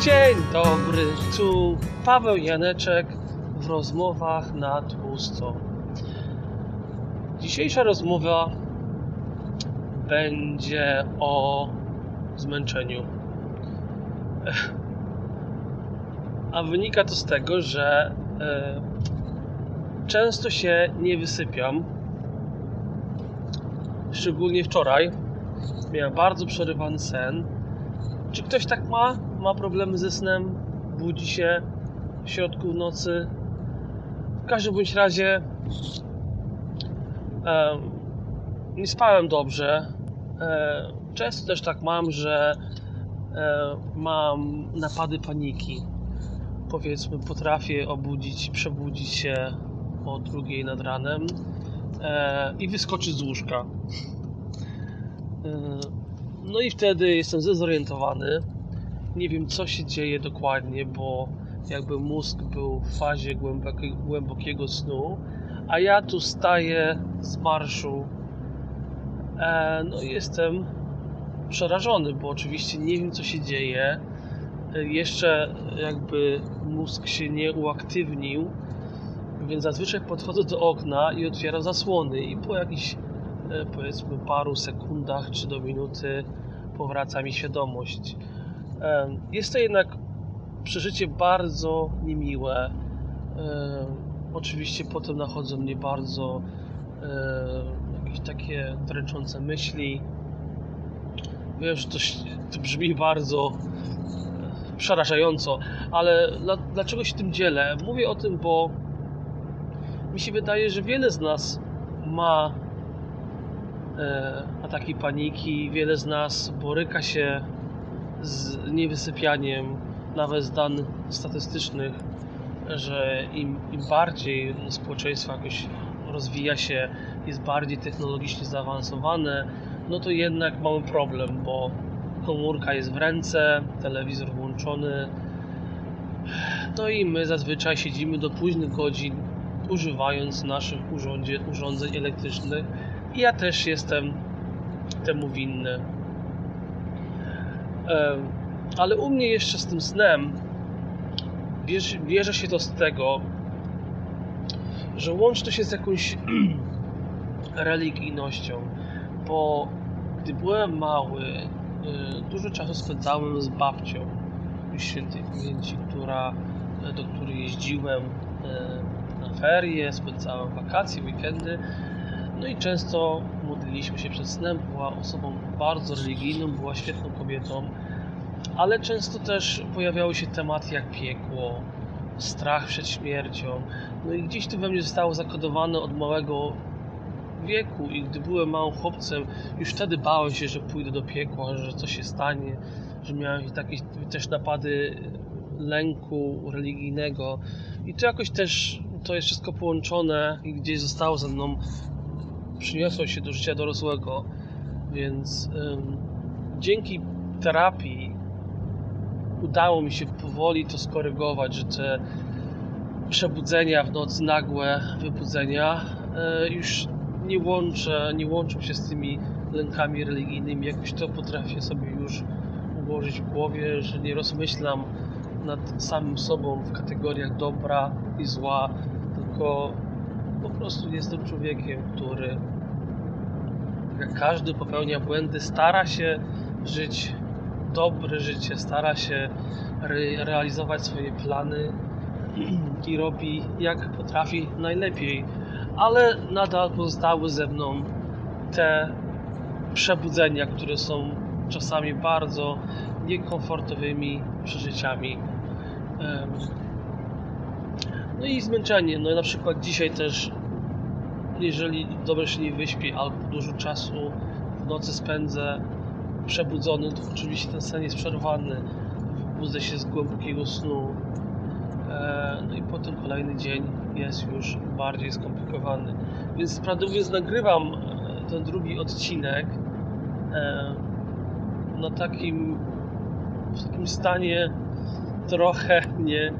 Dzień dobry, tu Paweł Janeczek w rozmowach na tłusto. Dzisiejsza rozmowa będzie o zmęczeniu. A wynika to z tego, że e, często się nie wysypiam. Szczególnie wczoraj miałem bardzo przerywany sen. Czy ktoś tak ma? Ma problemy ze snem? Budzi się w środku nocy? W każdym bądź razie em, nie spałem dobrze. E, często też tak mam, że e, mam napady paniki. Powiedzmy, potrafię obudzić, przebudzić się o drugiej nad ranem e, i wyskoczyć z łóżka. No i wtedy jestem zdezorientowany. Nie wiem, co się dzieje dokładnie, bo jakby mózg był w fazie głębokiego, głębokiego snu, a ja tu staję z marszu. E, no jestem przerażony, bo oczywiście nie wiem, co się dzieje. E, jeszcze jakby mózg się nie uaktywnił, więc zazwyczaj podchodzę do okna i otwieram zasłony i po jakichś powiedzmy paru sekundach czy do minuty powraca mi świadomość. E, Jest to jednak przeżycie bardzo niemiłe. E, Oczywiście potem nachodzą mnie bardzo e, jakieś takie dręczące myśli. Wiem, że to, to brzmi bardzo e, przerażająco, ale dla, dlaczego się tym dzielę? Mówię o tym, bo mi się wydaje, że wiele z nas ma e, ataki paniki, wiele z nas boryka się z niewysypianiem, nawet z danych statystycznych, że im, im bardziej społeczeństwo jakoś rozwija się, jest bardziej technologicznie zaawansowane, no to jednak mamy problem, bo komórka jest w ręce, telewizor włączony, no i my zazwyczaj siedzimy do późnych godzin, używając naszych urządzie, urządzeń elektrycznych. Ja też jestem temu winny. Ale u mnie jeszcze z tym snem bierze, się to z tego, że łączy to się z jakąś religijnością, bo gdy byłem mały, y, dużo czasu spędzałem z babcią świętej pamięci, która, do której jeździłem y, na ferie, spędzałem wakacje, weekendy. No i często modliliśmy się przed snem. Była osobą bardzo religijną, była świetną kobietą, ale często też pojawiały się tematy jak piekło, strach przed śmiercią. No i gdzieś to we mnie zostało zakodowane od małego wieku i gdy byłem małym chłopcem, już wtedy bałem się, że pójdę do piekła, że coś się stanie, że miałem takie też napady lęku religijnego i to jakoś też to jest wszystko połączone i gdzieś zostało ze mną, przyniosło się do życia dorosłego, więc ym, dzięki terapii udało mi się powoli to skorygować, że te przebudzenia w nocy, nagłe wybudzenia e, już nie łączę, nie łączą się z tymi lękami religijnymi. Jakoś to potrafię sobie już ułożyć w głowie, że nie rozmyślam nad samym sobą w kategoriach dobra i zła, tylko po prostu jestem człowiekiem, który jak każdy popełnia błędy, stara się żyć dobre życie, stara się re- realizować swoje plany i robi jak potrafi najlepiej, ale nadal pozostały ze mną te przebudzenia, które są czasami bardzo niekomfortowymi przeżyciami. Em, No i zmęczenie. No i na przykład dzisiaj też, jeżeli dobrze się nie wyśpię albo dużo czasu w nocy spędzę przebudzony, to oczywiście ten sen jest przerwany. Budzę się z głębokiego snu. E, No i potem kolejny dzień jest już bardziej skomplikowany. Więc prawdę mówiąc nagrywam e, ten drugi odcinek e, na takim w takim stanie trochę nie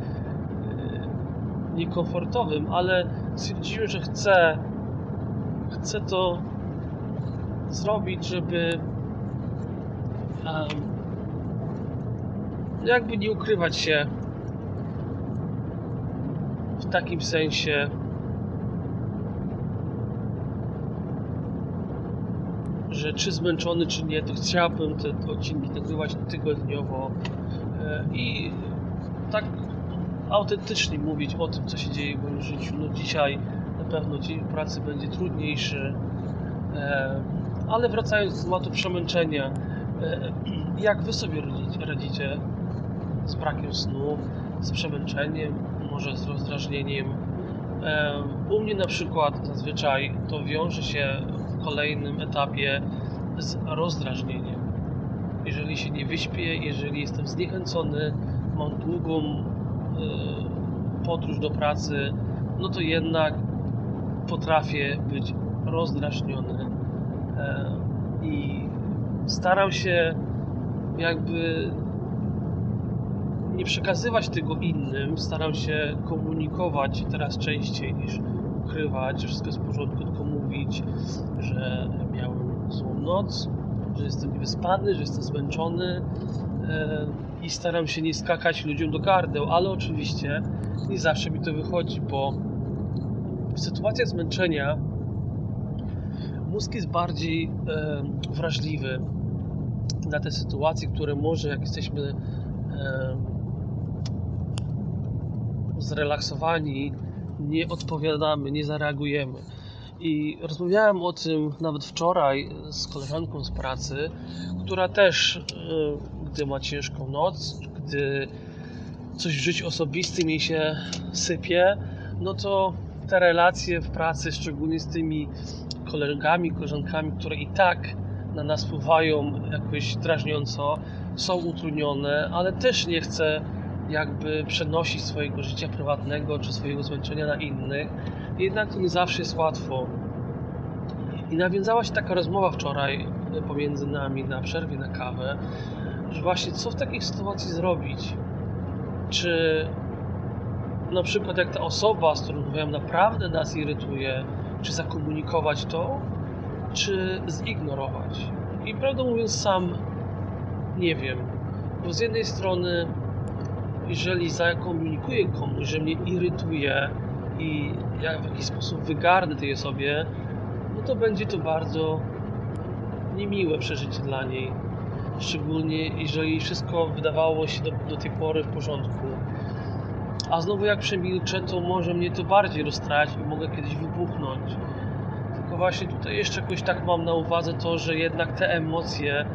niekomfortowym, ale stwierdziłem, że chcę chcę to zrobić, żeby jakby nie ukrywać się w takim sensie, że czy zmęczony, czy nie, to chciałbym te odcinki nagrywać tygodniowo e, i tak autentycznie mówić o tym, co się dzieje w moim życiu. No dzisiaj na pewno dzień pracy będzie trudniejszy, e, ale wracając do tematu przemęczenia, e, jak wy sobie radzicie z brakiem snu, z przemęczeniem, może z rozdrażnieniem? U mnie na przykład zazwyczaj to wiąże się w kolejnym etapie z rozdrażnieniem. Jeżeli się nie wyśpię, jeżeli jestem zniechęcony, mam długą e, podróż do pracy, no to jednak potrafię być rozdrażniony e, i staram się jakby nie przekazywać tego innym, staram się komunikować teraz częściej niż ukrywać, że wszystko jest w porządku, tylko mówić, że miałem złą noc, że jestem niewyspany, że jestem zmęczony i staram się nie skakać ludziom do gardeł, ale oczywiście nie zawsze mi to wychodzi, bo w sytuacjach zmęczenia mózg jest bardziej e, wrażliwy na te sytuacje, które może jak jesteśmy e, zrelaksowani, nie odpowiadamy, nie zareagujemy. I rozmawiałem o tym nawet wczoraj z koleżanką z pracy, która też, e, gdy ma ciężką noc, gdy coś w życiu osobistym jej się sypie, no to te relacje w pracy, szczególnie z tymi kolegami, koleżankami, które i tak na nas wpływają jakoś drażniąco, są utrudnione, ale też nie chcę jakby przenosić swojego życia prywatnego czy swojego zmęczenia na innych. Jednak to nie zawsze jest łatwo. I nawiązała się taka rozmowa wczoraj pomiędzy nami na przerwie na kawę, że właśnie co w takiej sytuacji zrobić? Czy na przykład jak ta osoba, z którą rozmawiam, naprawdę nas irytuje, czy zakomunikować to, czy zignorować? I prawdę mówiąc, sam nie wiem. Bo z jednej strony jeżeli zakomunikuję komuś, że mnie irytuje i ja w jakiś sposób wygarnę tej osobie, no to będzie to bardzo niemiłe przeżycie dla niej. Szczególnie jeżeli wszystko wydawało się do, do tej pory w porządku. A znowu jak przemilczę, to może mnie to bardziej rozstrać i mogę kiedyś wybuchnąć. Tylko właśnie tutaj jeszcze jakoś tak mam na uwadze to, że jednak te emocje,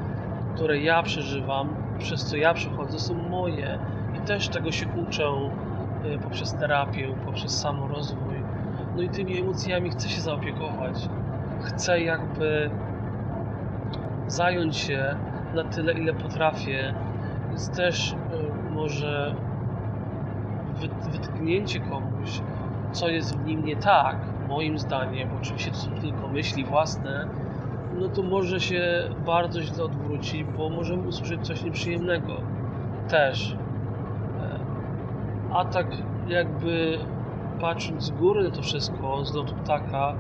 które ja przeżywam, przez co ja przechodzę, są moje też tego się uczę y, poprzez terapię, poprzez samorozwój. No i tymi emocjami chcę się zaopiekować. Chcę jakby zająć się na tyle, ile potrafię. Więc też y, może wytknięcie komuś, co jest w nim nie tak, moim zdaniem, bo oczywiście to są tylko myśli własne, no to może się bardzo źle odwrócić, bo możemy usłyszeć coś nieprzyjemnego też a tak jakby patrząc z góry na to wszystko, z lotu ptaka,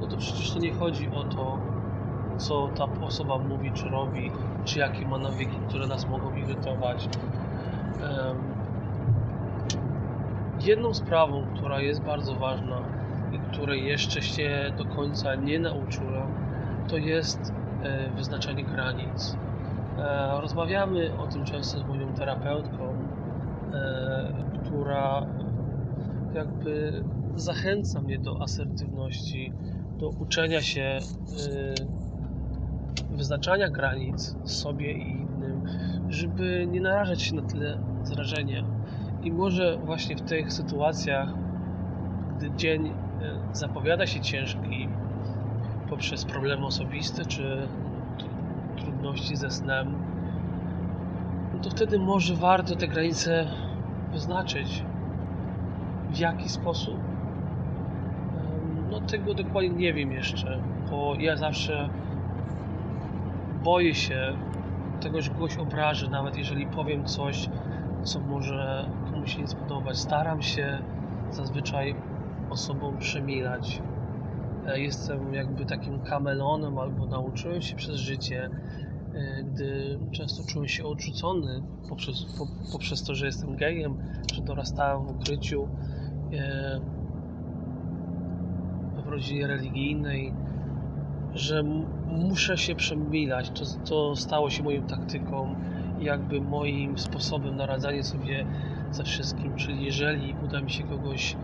no to przecież to nie chodzi o to, co ta osoba mówi, czy robi, czy jakie ma nawyki, które nas mogą irytować. Jedną sprawą, która jest bardzo ważna i której jeszcze się do końca nie nauczyłem, to jest e, wyznaczanie granic. E, rozmawiamy o tym często z moją terapeutką, e, która jakby zachęca mnie do asertywności, do uczenia się wyznaczania granic sobie i innym, żeby nie narażać się na tyle zrażenia. I może właśnie w tych sytuacjach, gdy dzień y, zapowiada się ciężki poprzez problemy osobiste czy trudności ze snem, no to wtedy może warto te granice wyznaczyć w jaki sposób. No tego dokładnie nie wiem jeszcze, bo ja zawsze boję się tego, że kogoś obrażę, nawet jeżeli powiem coś, co może komuś się nie spodobać. Staram się zazwyczaj osobom przemilać. Jestem jakby takim kamelonem, albo nauczyłem się przez życie e, gdy często czułem się odrzucony poprzez, po, poprzez to, że jestem gejem, że dorastałem w ukryciu e, w rodzinie religijnej, że muszę się przemilać. To, to stało się moją taktyką, jakby moim sposobem na radzenie sobie ze wszystkim. Czyli jeżeli uda mi się kogoś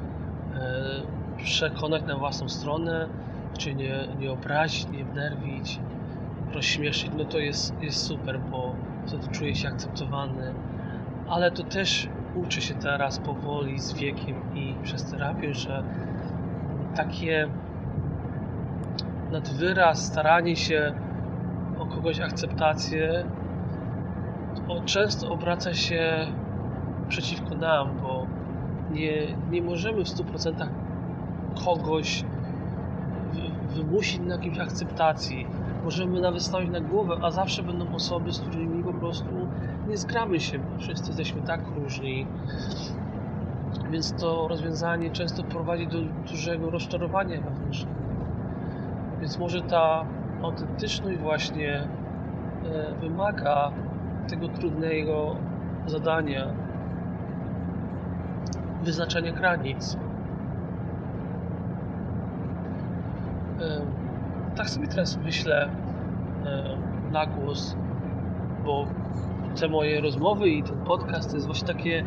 e, przekonać na własną stronę, czy nie, nie obrazić, nie wnerwić, rozśmieszyć, no to jest, jest super, bo wtedy czuję się akceptowany. Ale to też uczę się teraz powoli z wiekiem i przez terapię, że takie nadwyraz, staranie się o kogoś akceptację to często obraca się przeciwko nam, bo nie, nie możemy w 100% kogoś wy- wymusić na jakimś akceptacji. Możemy nawet stawić na głowę, a zawsze będą osoby, z którymi po prostu nie zgramy się, bo wszyscy jesteśmy tak różni. Więc to rozwiązanie często prowadzi do dużego rozczarowania wewnętrznego. Więc może ta autentyczność właśnie e, wymaga tego trudnego zadania wyznaczania granic. E, Tak sobie teraz myślę e, na głos, bo te moje rozmowy i ten podcast to jest właśnie takie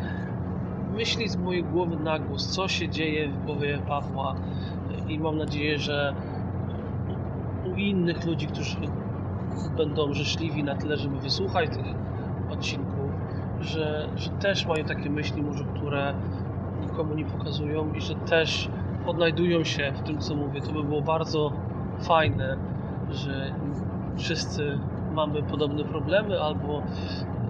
myśli z mojej głowy na głos, co się dzieje w głowie Pawła i mam nadzieję, że innych ludzi, którzy będą życzliwi na tyle, żeby wysłuchać tych odcinków, że, że też mają takie myśli może, które nikomu nie pokazują i że też odnajdują się w tym, co mówię. To by było bardzo fajne, że wszyscy mamy podobne problemy albo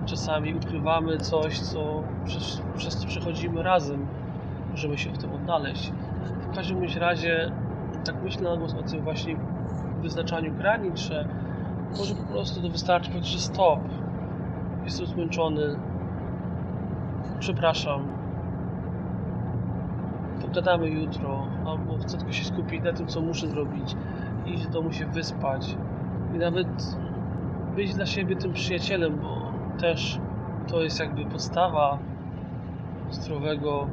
czasami ukrywamy coś, co przez, przez co przechodzimy razem. Możemy się w tym odnaleźć. W każdym razie tak myślę na głos o tym właśnie wyznaczaniu granic, że może po prostu to wystarczy powiedzieć, że stop. Jestem zmęczony. Przepraszam. Pogadamy jutro, albo chcę tylko się skupić na tym, co muszę zrobić. Iść do domu się wyspać. I nawet być dla siebie tym przyjacielem, bo też to jest jakby podstawa zdrowego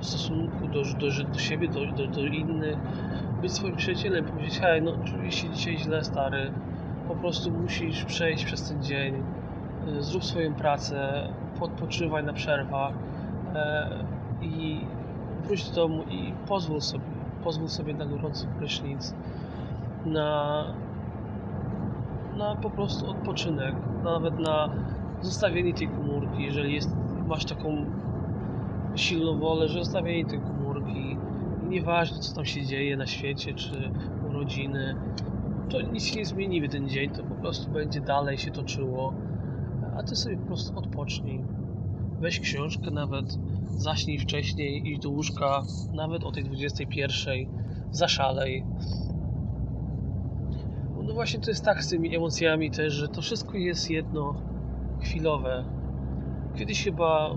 stosunku do, do, do siebie, do, do, do innych. Być swoim przyjacielem, powiedzieć, hej, no się dzisiaj źle, stary. Po prostu musisz przejść przez ten dzień. Y, Zrób swoją pracę, odpoczywaj na przerwach e, i wróć do domu i pozwól sobie, pozwól sobie na gorący prysznic, na, na po prostu odpoczynek, nawet na zostawienie tej komórki, jeżeli jest, masz taką silną wolę, że zostawienie tej komórki, nieważne co tam się dzieje na świecie, czy urodziny, to nic się nie zmieni w ten dzień, to po prostu będzie dalej się toczyło, a ty sobie po prostu odpocznij. Weź książkę nawet, zaśnij wcześniej, idź do łóżka, nawet o tej 21, zaszalej. No właśnie to jest tak z tymi emocjami też, że to wszystko jest jedno chwilowe. Kiedyś chyba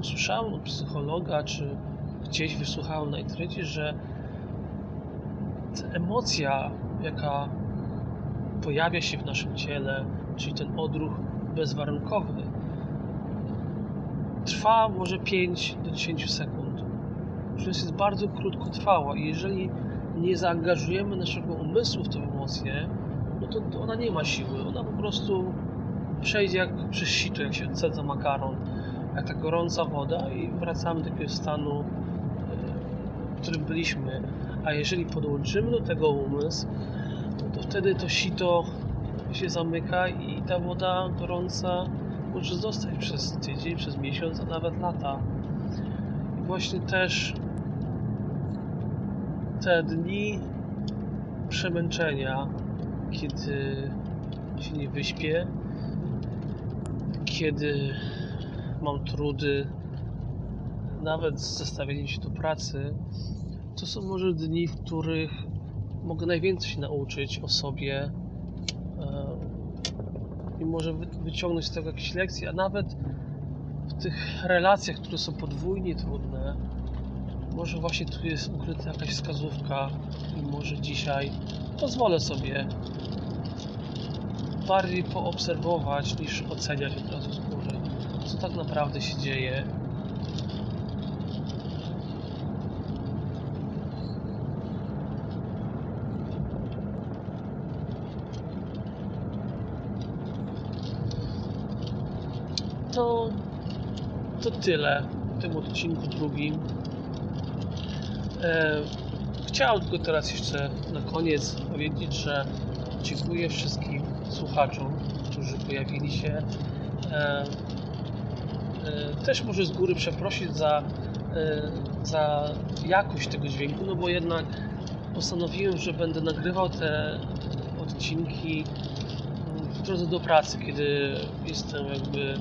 usłyszałem od psychologa, czy gdzieś wysłuchałem na internecie, że ta emocja, jaka pojawia się w naszym ciele, czyli ten odruch bezwarunkowy, trwa może 5 do 10 sekund. Czyli jest bardzo krótkotrwała i jeżeli nie zaangażujemy naszego umysłu w tę emocję, no to, to ona nie ma siły. Ona po prostu przejdzie jak przez sito, jak się odsadza makaron, jak ta gorąca woda i wracamy do takiego stanu, e, w którym byliśmy. A jeżeli podłączymy do tego umysł, no to wtedy to sito się zamyka i ta woda gorąca może zostać przez tydzień, przez miesiąc, a nawet lata. I właśnie też te dni przemęczenia, kiedy się nie wyśpię, kiedy mam trudy, nawet z zestawieniem się do pracy, to są może dni, w których mogę najwięcej się nauczyć o sobie e, i może wy- wyciągnąć z tego jakieś lekcje, a nawet w tych relacjach, które są podwójnie trudne, może właśnie tu jest ukryta jakaś wskazówka i może dzisiaj pozwolę sobie bardziej poobserwować niż oceniać od razu co tak naprawdę się dzieje. To, to tyle w tym odcinku drugim. E, chciałem tylko teraz jeszcze na koniec powiedzieć, że dziękuję wszystkim słuchaczom, którzy pojawili się. E, też może z góry przeprosić za, e, za jakość tego dźwięku, no bo jednak postanowiłem, że będę nagrywał te odcinki w drodze do pracy, kiedy jestem jakby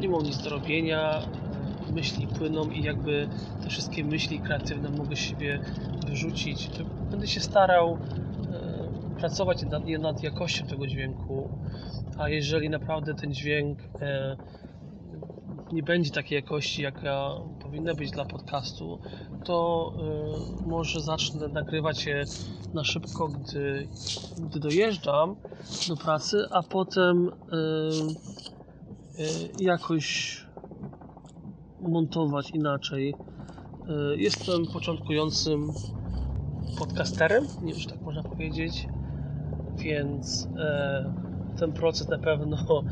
nie mam nic do robienia, myśli płyną i jakby te wszystkie myśli kreatywne mogę siebie wyrzucić. Będę się starał e, pracować nad, nad jakością tego dźwięku, a jeżeli naprawdę ten dźwięk e, nie będzie takiej jakości, jaka powinna być dla podcastu, to e, może zacznę nagrywać je na szybko, gdy, gdy dojeżdżam do pracy, a potem jakoś montować inaczej. Jestem początkującym podcasterem, nie wiem, czy tak można powiedzieć, więc ten proces na pewno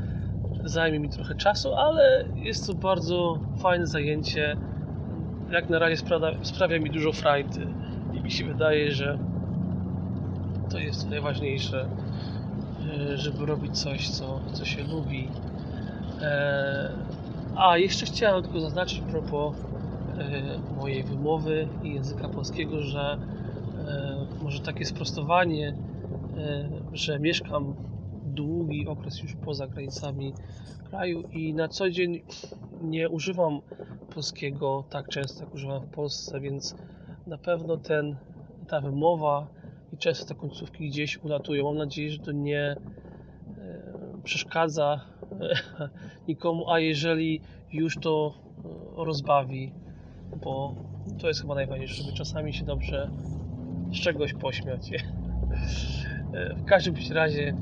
zajmie mi trochę czasu, ale jest to bardzo fajne zajęcie. Jak na razie sprawia, sprawia mi dużo frajdy i mi się wydaje, że to jest najważniejsze, żeby robić coś, co, co się lubi. A jeszcze chciałem tylko zaznaczyć propos mojej wymowy i języka polskiego, że może takie sprostowanie, że mieszkam długi okres już poza granicami kraju i na co dzień nie używam polskiego tak często, jak używam w Polsce, więc na pewno ten, ta wymowa i często te końcówki gdzieś ulatują. Mam nadzieję, że to nie przeszkadza nikomu, a jeżeli już to rozbawi, bo to jest chyba najważniejsze, żeby czasami się dobrze z czegoś pośmiać. W każdym razie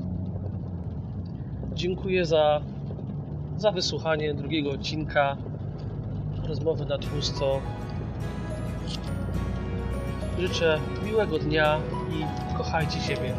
dziękuję za, za wysłuchanie drugiego odcinka rozmowy na tłusto. Życzę miłego dnia i kochajcie siebie.